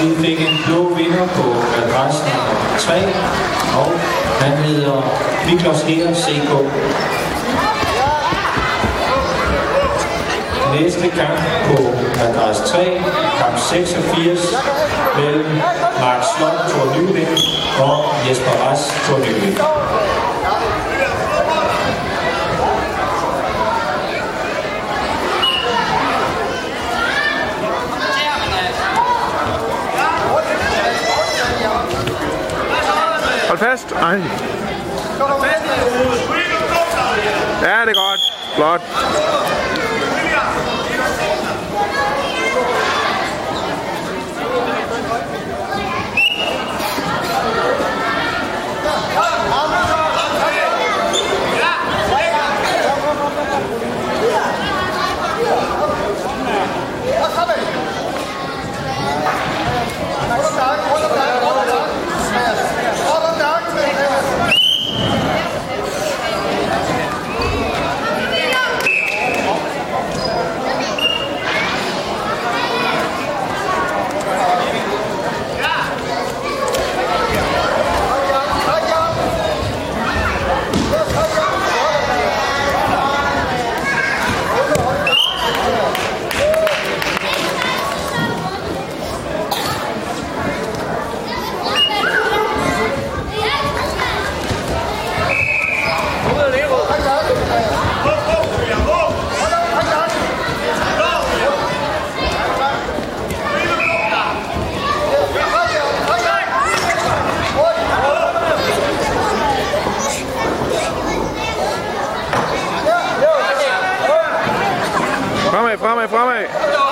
Vi fik en blå vinder på adresse nummer 3, og han hedder Miklos Her CK. Næste kamp på adresse 3, kamp 86, mellem Mark Slot Thor Nyvind og Jesper Rass Thor Nyvind. Hold fast. Ej. Ja, det er godt. Flot. Fremad, fremad, fremad.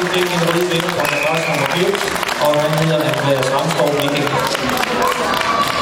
Og fik en rød vinder på adresse nummer 80, og han hedder Andreas Ramskov Viking.